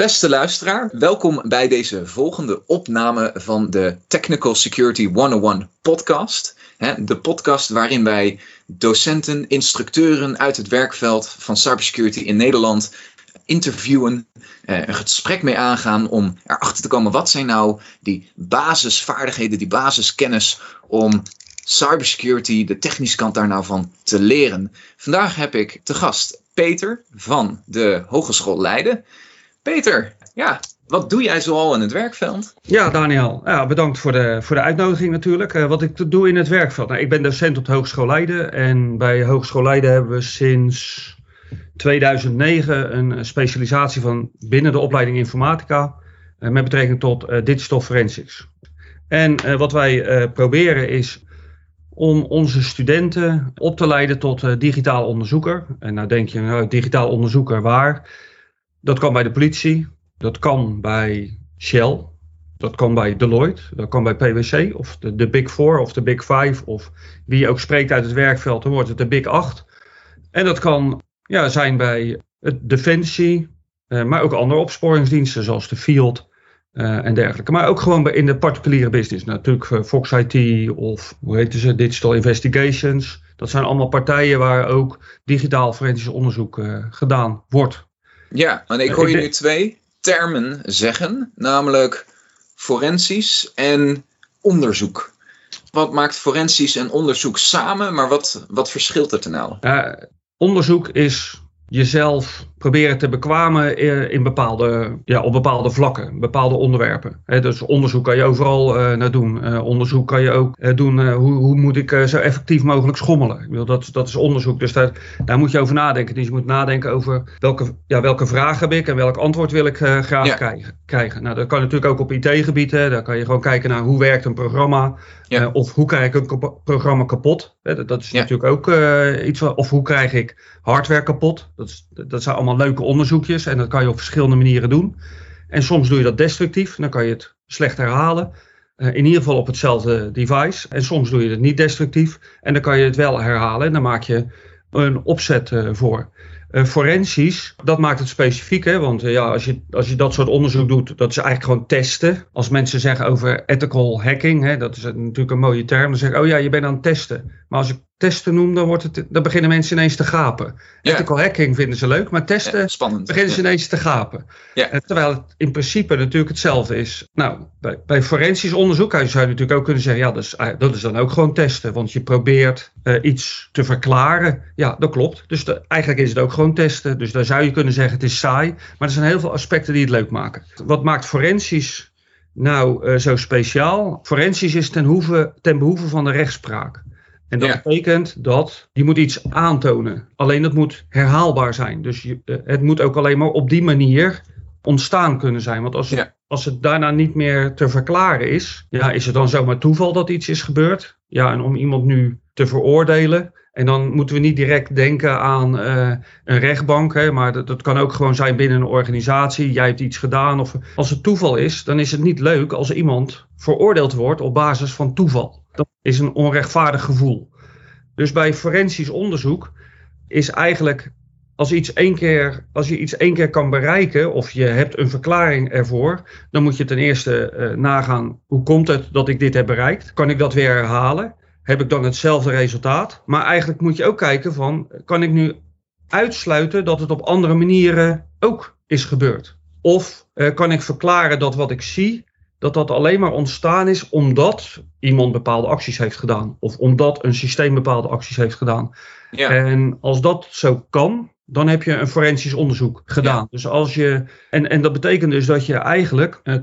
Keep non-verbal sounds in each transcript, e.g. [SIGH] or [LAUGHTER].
Beste luisteraar, welkom bij deze volgende opname van de Technical Security 101 podcast. De podcast waarin wij docenten, instructeuren uit het werkveld van cybersecurity in Nederland interviewen, eh, een gesprek mee aangaan om erachter te komen wat zijn nou die basisvaardigheden, die basiskennis om cybersecurity, de technische kant daar nou van te leren. Vandaag heb ik te gast Peter van de Hogeschool Leiden. Peter, ja, wat doe jij zoal in het werkveld? Ja, Daniel, ja, bedankt voor de, voor de uitnodiging natuurlijk. Uh, wat ik doe in het werkveld. Nou, ik ben docent op de Hogeschool Leiden. En bij Hogeschool Leiden hebben we sinds 2009 een specialisatie van binnen de opleiding informatica. Uh, met betrekking tot uh, digital forensics. En wat wij proberen is om onze studenten op te leiden tot digitaal onderzoeker. En nou denk je, nou, digitaal onderzoeker waar? Dat kan bij de politie, dat kan bij Shell, dat kan bij Deloitte, dat kan bij PwC of de, Big Four of de Big Five of wie ook spreekt uit het werkveld, dan wordt het de Big 8. En dat kan ja, zijn bij het Defensie, uh, maar ook andere opsporingsdiensten zoals de Field uh, en dergelijke. Maar ook gewoon in de particuliere business. Natuurlijk uh, Fox IT of hoe heet ze, Digital Investigations. Dat zijn allemaal partijen waar ook digitaal forensisch onderzoek gedaan wordt. Ja, en ik hoor je nu twee termen zeggen, namelijk forensisch en onderzoek. Wat maakt forensisch en onderzoek samen, maar wat, wat verschilt er ten nou? Uh, onderzoek is jezelf proberen te bekwamen in bepaalde, ja, op bepaalde vlakken, bepaalde onderwerpen. dus onderzoek kan je overal uh, naar doen. Uh, onderzoek kan je ook uh, doen, hoe, hoe moet ik zo effectief mogelijk schommelen. Ik dat, dat is onderzoek, dus daar, daar moet je over nadenken. Dus je moet nadenken over welke, ja, welke vraag heb ik en welk antwoord wil ik graag krijgen, krijgen. Nou, dat kan natuurlijk ook op IT-gebied. Daar kan je gewoon kijken naar hoe werkt een programma. Ja. of hoe krijg ik een programma kapot. dat, dat is natuurlijk ook iets van, of hoe krijg ik hardware kapot. Dat, is, dat zijn allemaal leuke onderzoekjes en dat kan je op verschillende manieren doen. En soms doe je dat destructief, dan kan je het slecht herhalen. Uh, in ieder geval op hetzelfde device. En soms doe je het niet destructief en dan kan je het wel herhalen en dan maak je een opzet uh, voor. Uh, forensisch, dat maakt het specifiek. Hè? Want ja, als, je, als je dat soort onderzoek doet, dat is eigenlijk gewoon testen. Als mensen zeggen over ethical hacking, hè, dat is natuurlijk een mooie term. Dan zeggen oh ja, je bent aan het testen. Maar als ik testen noem, dan, wordt het, dan beginnen mensen ineens te gapen. Ja. Ethical hacking vinden ze leuk, maar testen spannend. beginnen ze ineens te gapen. Ja. Terwijl het in principe natuurlijk hetzelfde is. Nou, bij, bij forensisch onderzoek zou je natuurlijk ook kunnen zeggen, ja, dat is, ah, dat is dan ook gewoon testen. Want je probeert uh, iets te verklaren. Ja, dat klopt. Dus de, eigenlijk is het ook gewoon testen. Dus daar zou je kunnen zeggen, het is saai. Maar er zijn heel veel aspecten die het leuk maken. Wat maakt forensisch nou uh, zo speciaal? Forensisch is ten, hoeve, ten behoeve van de rechtspraak. En dat betekent dat je moet iets aantonen. Alleen dat moet herhaalbaar zijn. Dus je, eh, het moet ook alleen maar op die manier ontstaan kunnen zijn. Want als het, als het daarna niet meer te verklaren is, ja, is het dan zomaar toeval dat iets is gebeurd? Ja, en om iemand nu te veroordelen. En dan moeten we niet direct denken aan uh, een rechtbank, hè, maar dat, dat, kan ook gewoon zijn binnen een organisatie. Jij hebt iets gedaan. Of als het toeval is, dan is het niet leuk als iemand veroordeeld wordt op basis van toeval. Dat is een onrechtvaardig gevoel. Dus bij forensisch onderzoek is eigenlijk als, iets één keer, als je iets één keer kan bereiken of je hebt een verklaring ervoor, dan moet je ten eerste uh, nagaan hoe komt het dat ik dit heb bereikt? Kan ik dat weer herhalen? Heb ik dan hetzelfde resultaat? Maar eigenlijk moet je ook kijken van, kan ik nu uitsluiten dat het op andere manieren ook is gebeurd? Of uh, kan ik verklaren dat wat ik zie dat dat alleen maar ontstaan is omdat iemand bepaalde acties heeft gedaan. Of omdat een systeem bepaalde acties heeft gedaan. Ja. En als dat zo kan, dan heb je een forensisch onderzoek gedaan. Dus als je, en, en dat betekent dus dat je eigenlijk eh, 80%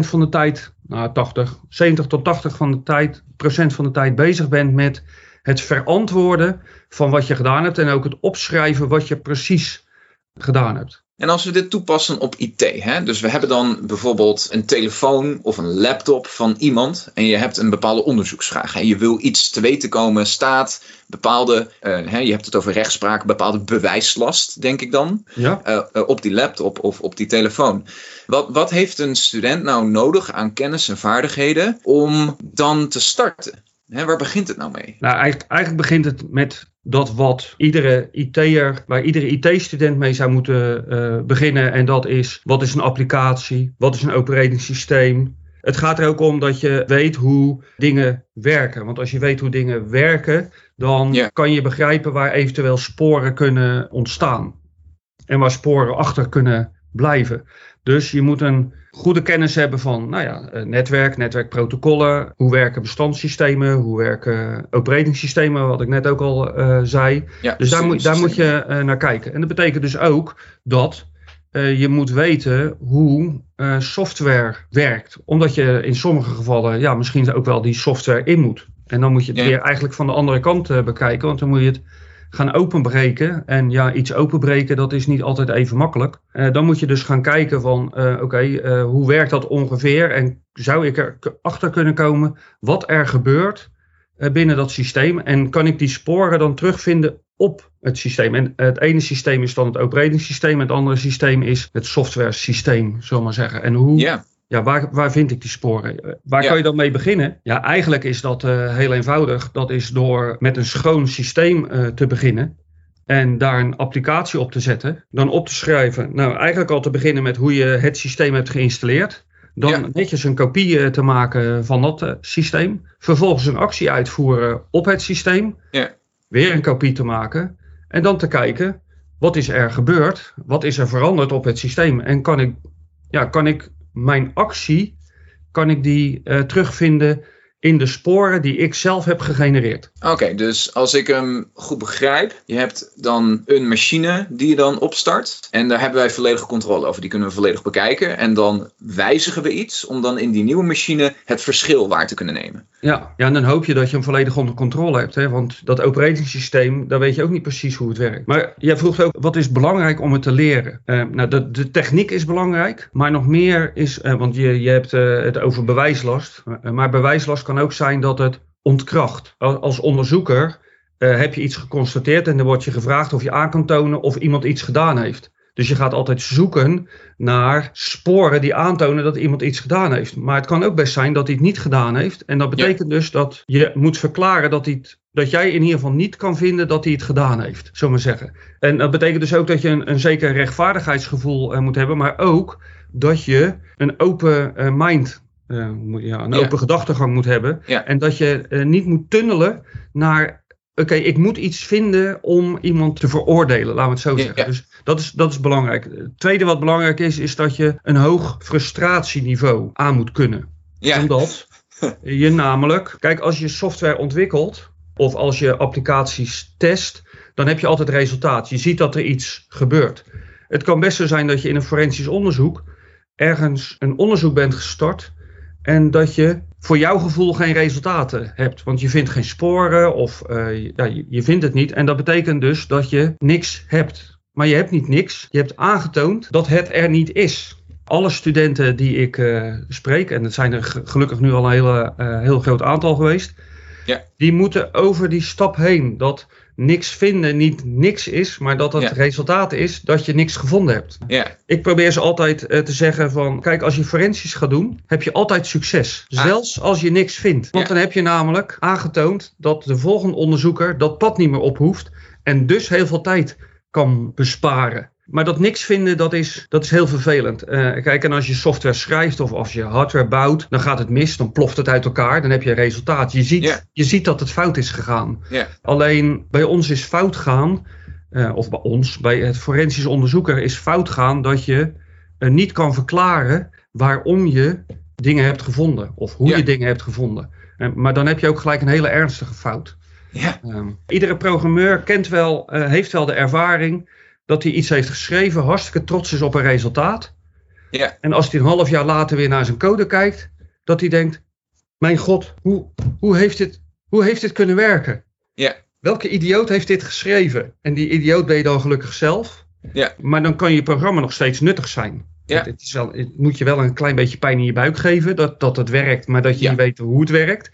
van de tijd, nou 80, 70 tot 80 van de tijd, procent van de tijd bezig bent met het verantwoorden van wat je gedaan hebt. En ook het opschrijven wat je precies gedaan hebt. En als we dit toepassen op IT, hè, dus we hebben dan bijvoorbeeld een telefoon of een laptop van iemand en je hebt een bepaalde onderzoeksvraag. En je wil iets te weten komen, staat bepaalde, uh, hè, je hebt het over rechtspraak, bepaalde bewijslast, denk ik dan, ja. uh, uh, op die laptop of op die telefoon. Wat, wat heeft een student nou nodig aan kennis en vaardigheden om dan te starten? Hè, waar begint het nou mee? Nou, eigenlijk, eigenlijk begint het met dat wat iedere IT'er, waar iedere IT-student mee zou moeten uh, beginnen. En dat is, wat is een applicatie? Wat is een operating systeem? Het gaat er ook om dat je weet hoe dingen werken. Want als je weet hoe dingen werken, dan kan je begrijpen waar eventueel sporen kunnen ontstaan. En waar sporen achter kunnen blijven. Dus je moet een goede kennis hebben van nou ja, eh, netwerk, netwerkprotocollen, hoe werken bestandssystemen, hoe werken operatingsystemen, wat ik net ook al uh, zei. Ja, dus daar moet, daar moet je uh, naar kijken. En dat betekent dus ook dat uh, je moet weten hoe software werkt. Omdat je in sommige gevallen ja, misschien ook wel die software in moet. En dan moet je het weer eigenlijk van de andere kant bekijken, want dan moet je het gaan openbreken. En ja, iets openbreken, dat is niet altijd even makkelijk. Uh, dan moet je dus gaan kijken van, uh, oké, uh, hoe werkt dat ongeveer? En zou ik erachter kunnen komen wat er gebeurt binnen dat systeem? En kan ik die sporen dan terugvinden op het systeem? En het ene systeem is dan het operating en het andere systeem is het software systeem, zullen maar zeggen. En hoe... ja, waar, waar vind ik die sporen? Eh, waar kan je dan mee beginnen? Ja, eigenlijk is dat uh, heel eenvoudig. Dat is door met een schoon systeem uh, te beginnen. En daar een applicatie op te zetten. Dan op te schrijven. Nou, eigenlijk al te beginnen met hoe je het systeem hebt geïnstalleerd. Dan ja. netjes een kopie te maken van dat systeem. Vervolgens een actie uitvoeren op het systeem. Ja. Weer een kopie te maken. En dan te kijken, wat is er gebeurd? Wat is er veranderd op het systeem? En kan ik, ja, kan ik mijn actie, kan ik die uh, terugvinden in de sporen die ik zelf heb gegenereerd. Oké, dus als ik hem goed begrijp, je hebt dan een machine die je dan opstart. En daar hebben wij volledige controle over. Die kunnen we volledig bekijken. En dan wijzigen we iets om dan in die nieuwe machine het verschil waar te kunnen nemen. Ja, ja en dan hoop je dat je hem volledig onder controle hebt. Hè? Want dat operatingsysteem, daar weet je ook niet precies hoe het werkt. Maar jij vroeg ook, wat is belangrijk om het te leren? Uh, nou, de, de, techniek is belangrijk. Maar nog meer is, uh, want je, je hebt uh, het over bewijslast. maar bewijslast kan ook zijn dat het ontkracht. Als onderzoeker uh, heb je iets geconstateerd en dan wordt je gevraagd of je aan kan tonen of iemand iets gedaan heeft. Dus je gaat altijd zoeken naar sporen die aantonen dat iemand iets gedaan heeft. Maar het kan ook best zijn dat hij het niet gedaan heeft. En dat betekent dus dat je moet verklaren dat, hij dat jij in ieder geval niet kan vinden dat hij het gedaan heeft, zullen we zeggen. En dat betekent dus ook dat je een, een zeker rechtvaardigheidsgevoel uh, moet hebben, maar ook dat je een open uh, mind ja, een open gedachtegang moet hebben. En dat je uh, niet moet tunnelen naar. Oké, ik moet iets vinden om iemand te veroordelen, laten we het zo zeggen. Dus dat is, dat is belangrijk. Het tweede wat belangrijk is, is dat je een hoog frustratieniveau aan moet kunnen. Ja. Omdat [LAUGHS] je namelijk, kijk, als je software ontwikkelt of als je applicaties test, dan heb je altijd resultaat. Je ziet dat er iets gebeurt. Het kan best zo zijn dat je in een forensisch onderzoek ergens een onderzoek bent gestart en dat je voor jouw gevoel geen resultaten hebt. Want je vindt geen sporen of uh, ja, je vindt het niet. En dat betekent dus dat je niks hebt. Maar je hebt niet niks. Je hebt aangetoond dat het er niet is. Alle studenten die ik uh, spreek, en het zijn er gelukkig nu al een hele, uh, heel groot aantal geweest, ja. die moeten over die stap heen. Dat niks vinden niet niks is, maar dat het resultaat is dat je niks gevonden hebt. Ja. Ik probeer ze altijd uh, te zeggen van, kijk, als je forensisch gaat doen, heb je altijd succes. Ah. Zelfs als je niks vindt. Want dan heb je namelijk aangetoond dat de volgende onderzoeker dat pad niet meer op hoeft en dus heel veel tijd kan besparen. Maar dat niks vinden, dat is, dat is heel vervelend. Uh, kijk, en als je software schrijft of als je hardware bouwt, dan gaat het mis, dan ploft het uit elkaar, dan heb je een resultaat. Je ziet, je ziet dat het fout is gegaan. Alleen bij ons is fout gaan, uh, of bij ons, bij het forensisch onderzoeker is fout gaan dat je uh, niet kan verklaren waarom je dingen hebt gevonden of hoe je dingen hebt gevonden. maar dan heb je ook gelijk een hele ernstige fout. Um, iedere programmeur kent wel, heeft wel de ervaring dat hij iets heeft geschreven, hartstikke trots is op een resultaat. Ja. En als hij een half jaar later weer naar zijn code kijkt, dat hij denkt: Mijn god, hoe, hoe, heeft, dit, hoe heeft dit kunnen werken? Ja. Welke idioot heeft dit geschreven? En die idioot ben je dan gelukkig zelf. Ja. Maar dan kan je programma nog steeds nuttig zijn. Ja. Het, is wel, het moet je wel een klein beetje pijn in je buik geven dat, dat het werkt, maar dat je niet weet hoe het werkt.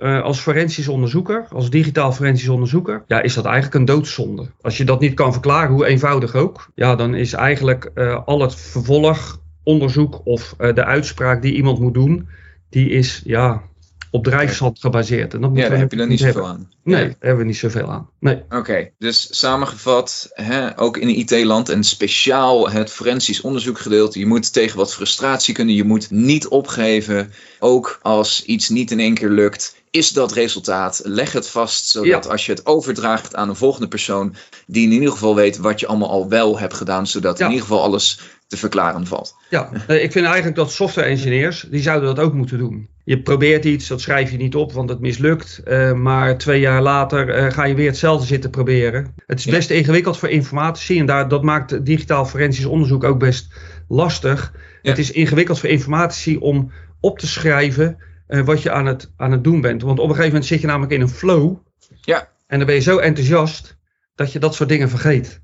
Uh, als forensisch onderzoeker, als digitaal forensisch onderzoeker, ja, is dat eigenlijk een doodzonde. Als je dat niet kan verklaren, hoe eenvoudig ook, ja, dan is eigenlijk uh, al het vervolgonderzoek of uh, de uitspraak die iemand moet doen, die is, ja, op drijfzand gebaseerd. En dat ja, daar heb je dan niet zoveel aan. Nee, daar hebben we niet zoveel aan. Nee. Oké, dus samengevat, hè, ook in IT-land en speciaal het forensisch onderzoekgedeelte. Je moet tegen wat frustratie kunnen, je moet niet opgeven. Ook als iets niet in één keer lukt, is dat resultaat. Leg het vast, zodat als je het overdraagt aan een volgende persoon, die in ieder geval weet wat je allemaal al wel hebt gedaan, zodat in ieder geval alles te verklaren valt. Ja, eh, ik vind eigenlijk dat software engineers, die zouden dat ook moeten doen. Je probeert iets, dat schrijf je niet op, want het mislukt. Uh, maar twee jaar later uh, ga je weer hetzelfde zitten proberen. Het is best ingewikkeld voor informatici en daar, dat maakt digitaal forensisch onderzoek ook best lastig. Het is ingewikkeld voor informatici om op te schrijven uh, wat je aan het, aan het doen bent. Want op een gegeven moment zit je namelijk in een flow. Ja. En dan ben je zo enthousiast dat je dat soort dingen vergeet.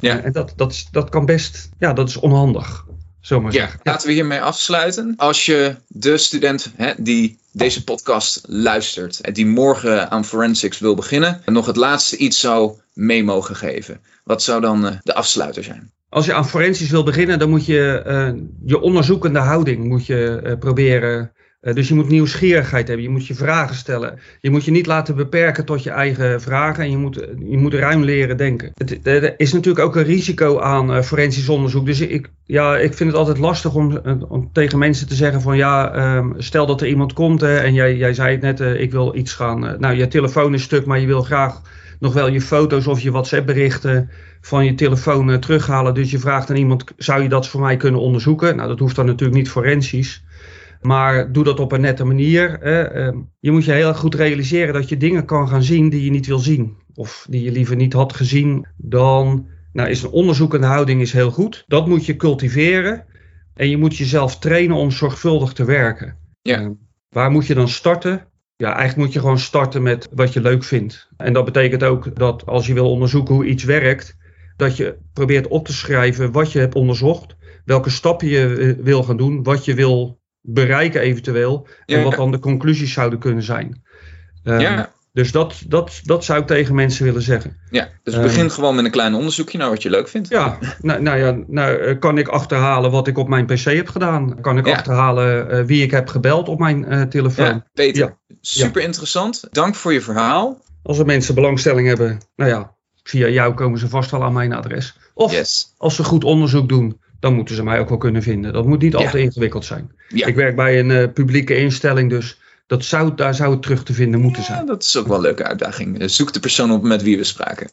Ja. En dat, dat, dat kan best, ja, dat is onhandig. Zomaar ja, laten we hiermee afsluiten. Als je de student hè, die deze podcast luistert en die morgen aan forensics wil beginnen, nog het laatste iets zou mee mogen geven, wat zou dan uh, de afsluiter zijn? Als je aan forensisch wil beginnen, dan moet je uh, je onderzoekende houding moet je, uh, proberen uh, dus je moet nieuwsgierigheid hebben, je moet je vragen stellen. Je moet je niet laten beperken tot je eigen vragen en je moet, je moet ruim leren denken. Het, er is natuurlijk ook een risico aan uh, forensisch onderzoek. Dus ik, ja, ik vind het altijd lastig om, tegen mensen te zeggen van ja, um, stel dat er iemand komt hè, en jij, jij zei het net, ik wil iets gaan. nou, je telefoon is stuk, maar je wil graag nog wel je foto's of je WhatsApp berichten van je telefoon terughalen. Dus je vraagt aan iemand, zou je dat voor mij kunnen onderzoeken? Nou, dat hoeft dan natuurlijk niet forensisch. Maar doe dat op een nette manier. Hè. Je moet je heel goed realiseren dat je dingen kan gaan zien die je niet wil zien. Of die je liever niet had gezien. Dan nou, is een onderzoekende houding is heel goed. Dat moet je cultiveren. En je moet jezelf trainen om zorgvuldig te werken. Ja. Waar moet je dan starten? Ja, eigenlijk moet je gewoon starten met wat je leuk vindt. En dat betekent ook dat als je wil onderzoeken hoe iets werkt, dat je probeert op te schrijven wat je hebt onderzocht, welke stappen je wil gaan doen, wat je wil bereiken eventueel. Ja. En wat dan de conclusies zouden kunnen zijn. Um, ja. Dus dat, dat, dat zou ik tegen mensen willen zeggen. Ja, dus begin um, gewoon met een klein onderzoekje naar wat je leuk vindt. Ja, nou, nou ja, nou, kan ik achterhalen wat ik op mijn PC heb gedaan? Kan ik ja. achterhalen uh, wie ik heb gebeld op mijn uh, telefoon? Ja, Peter, super interessant. Dank voor je verhaal. Als er mensen belangstelling hebben, nou ja, via jou komen ze vast wel aan mijn adres. Of yes. als ze goed onderzoek doen, dan moeten ze mij ook wel kunnen vinden. Dat moet niet al te ingewikkeld zijn. Ja. Ik werk bij een uh, publieke instelling, dus dat zou, daar zou het terug te vinden moeten zijn. dat is ook wel een leuke uitdaging. Zoek de persoon op met wie we spraken.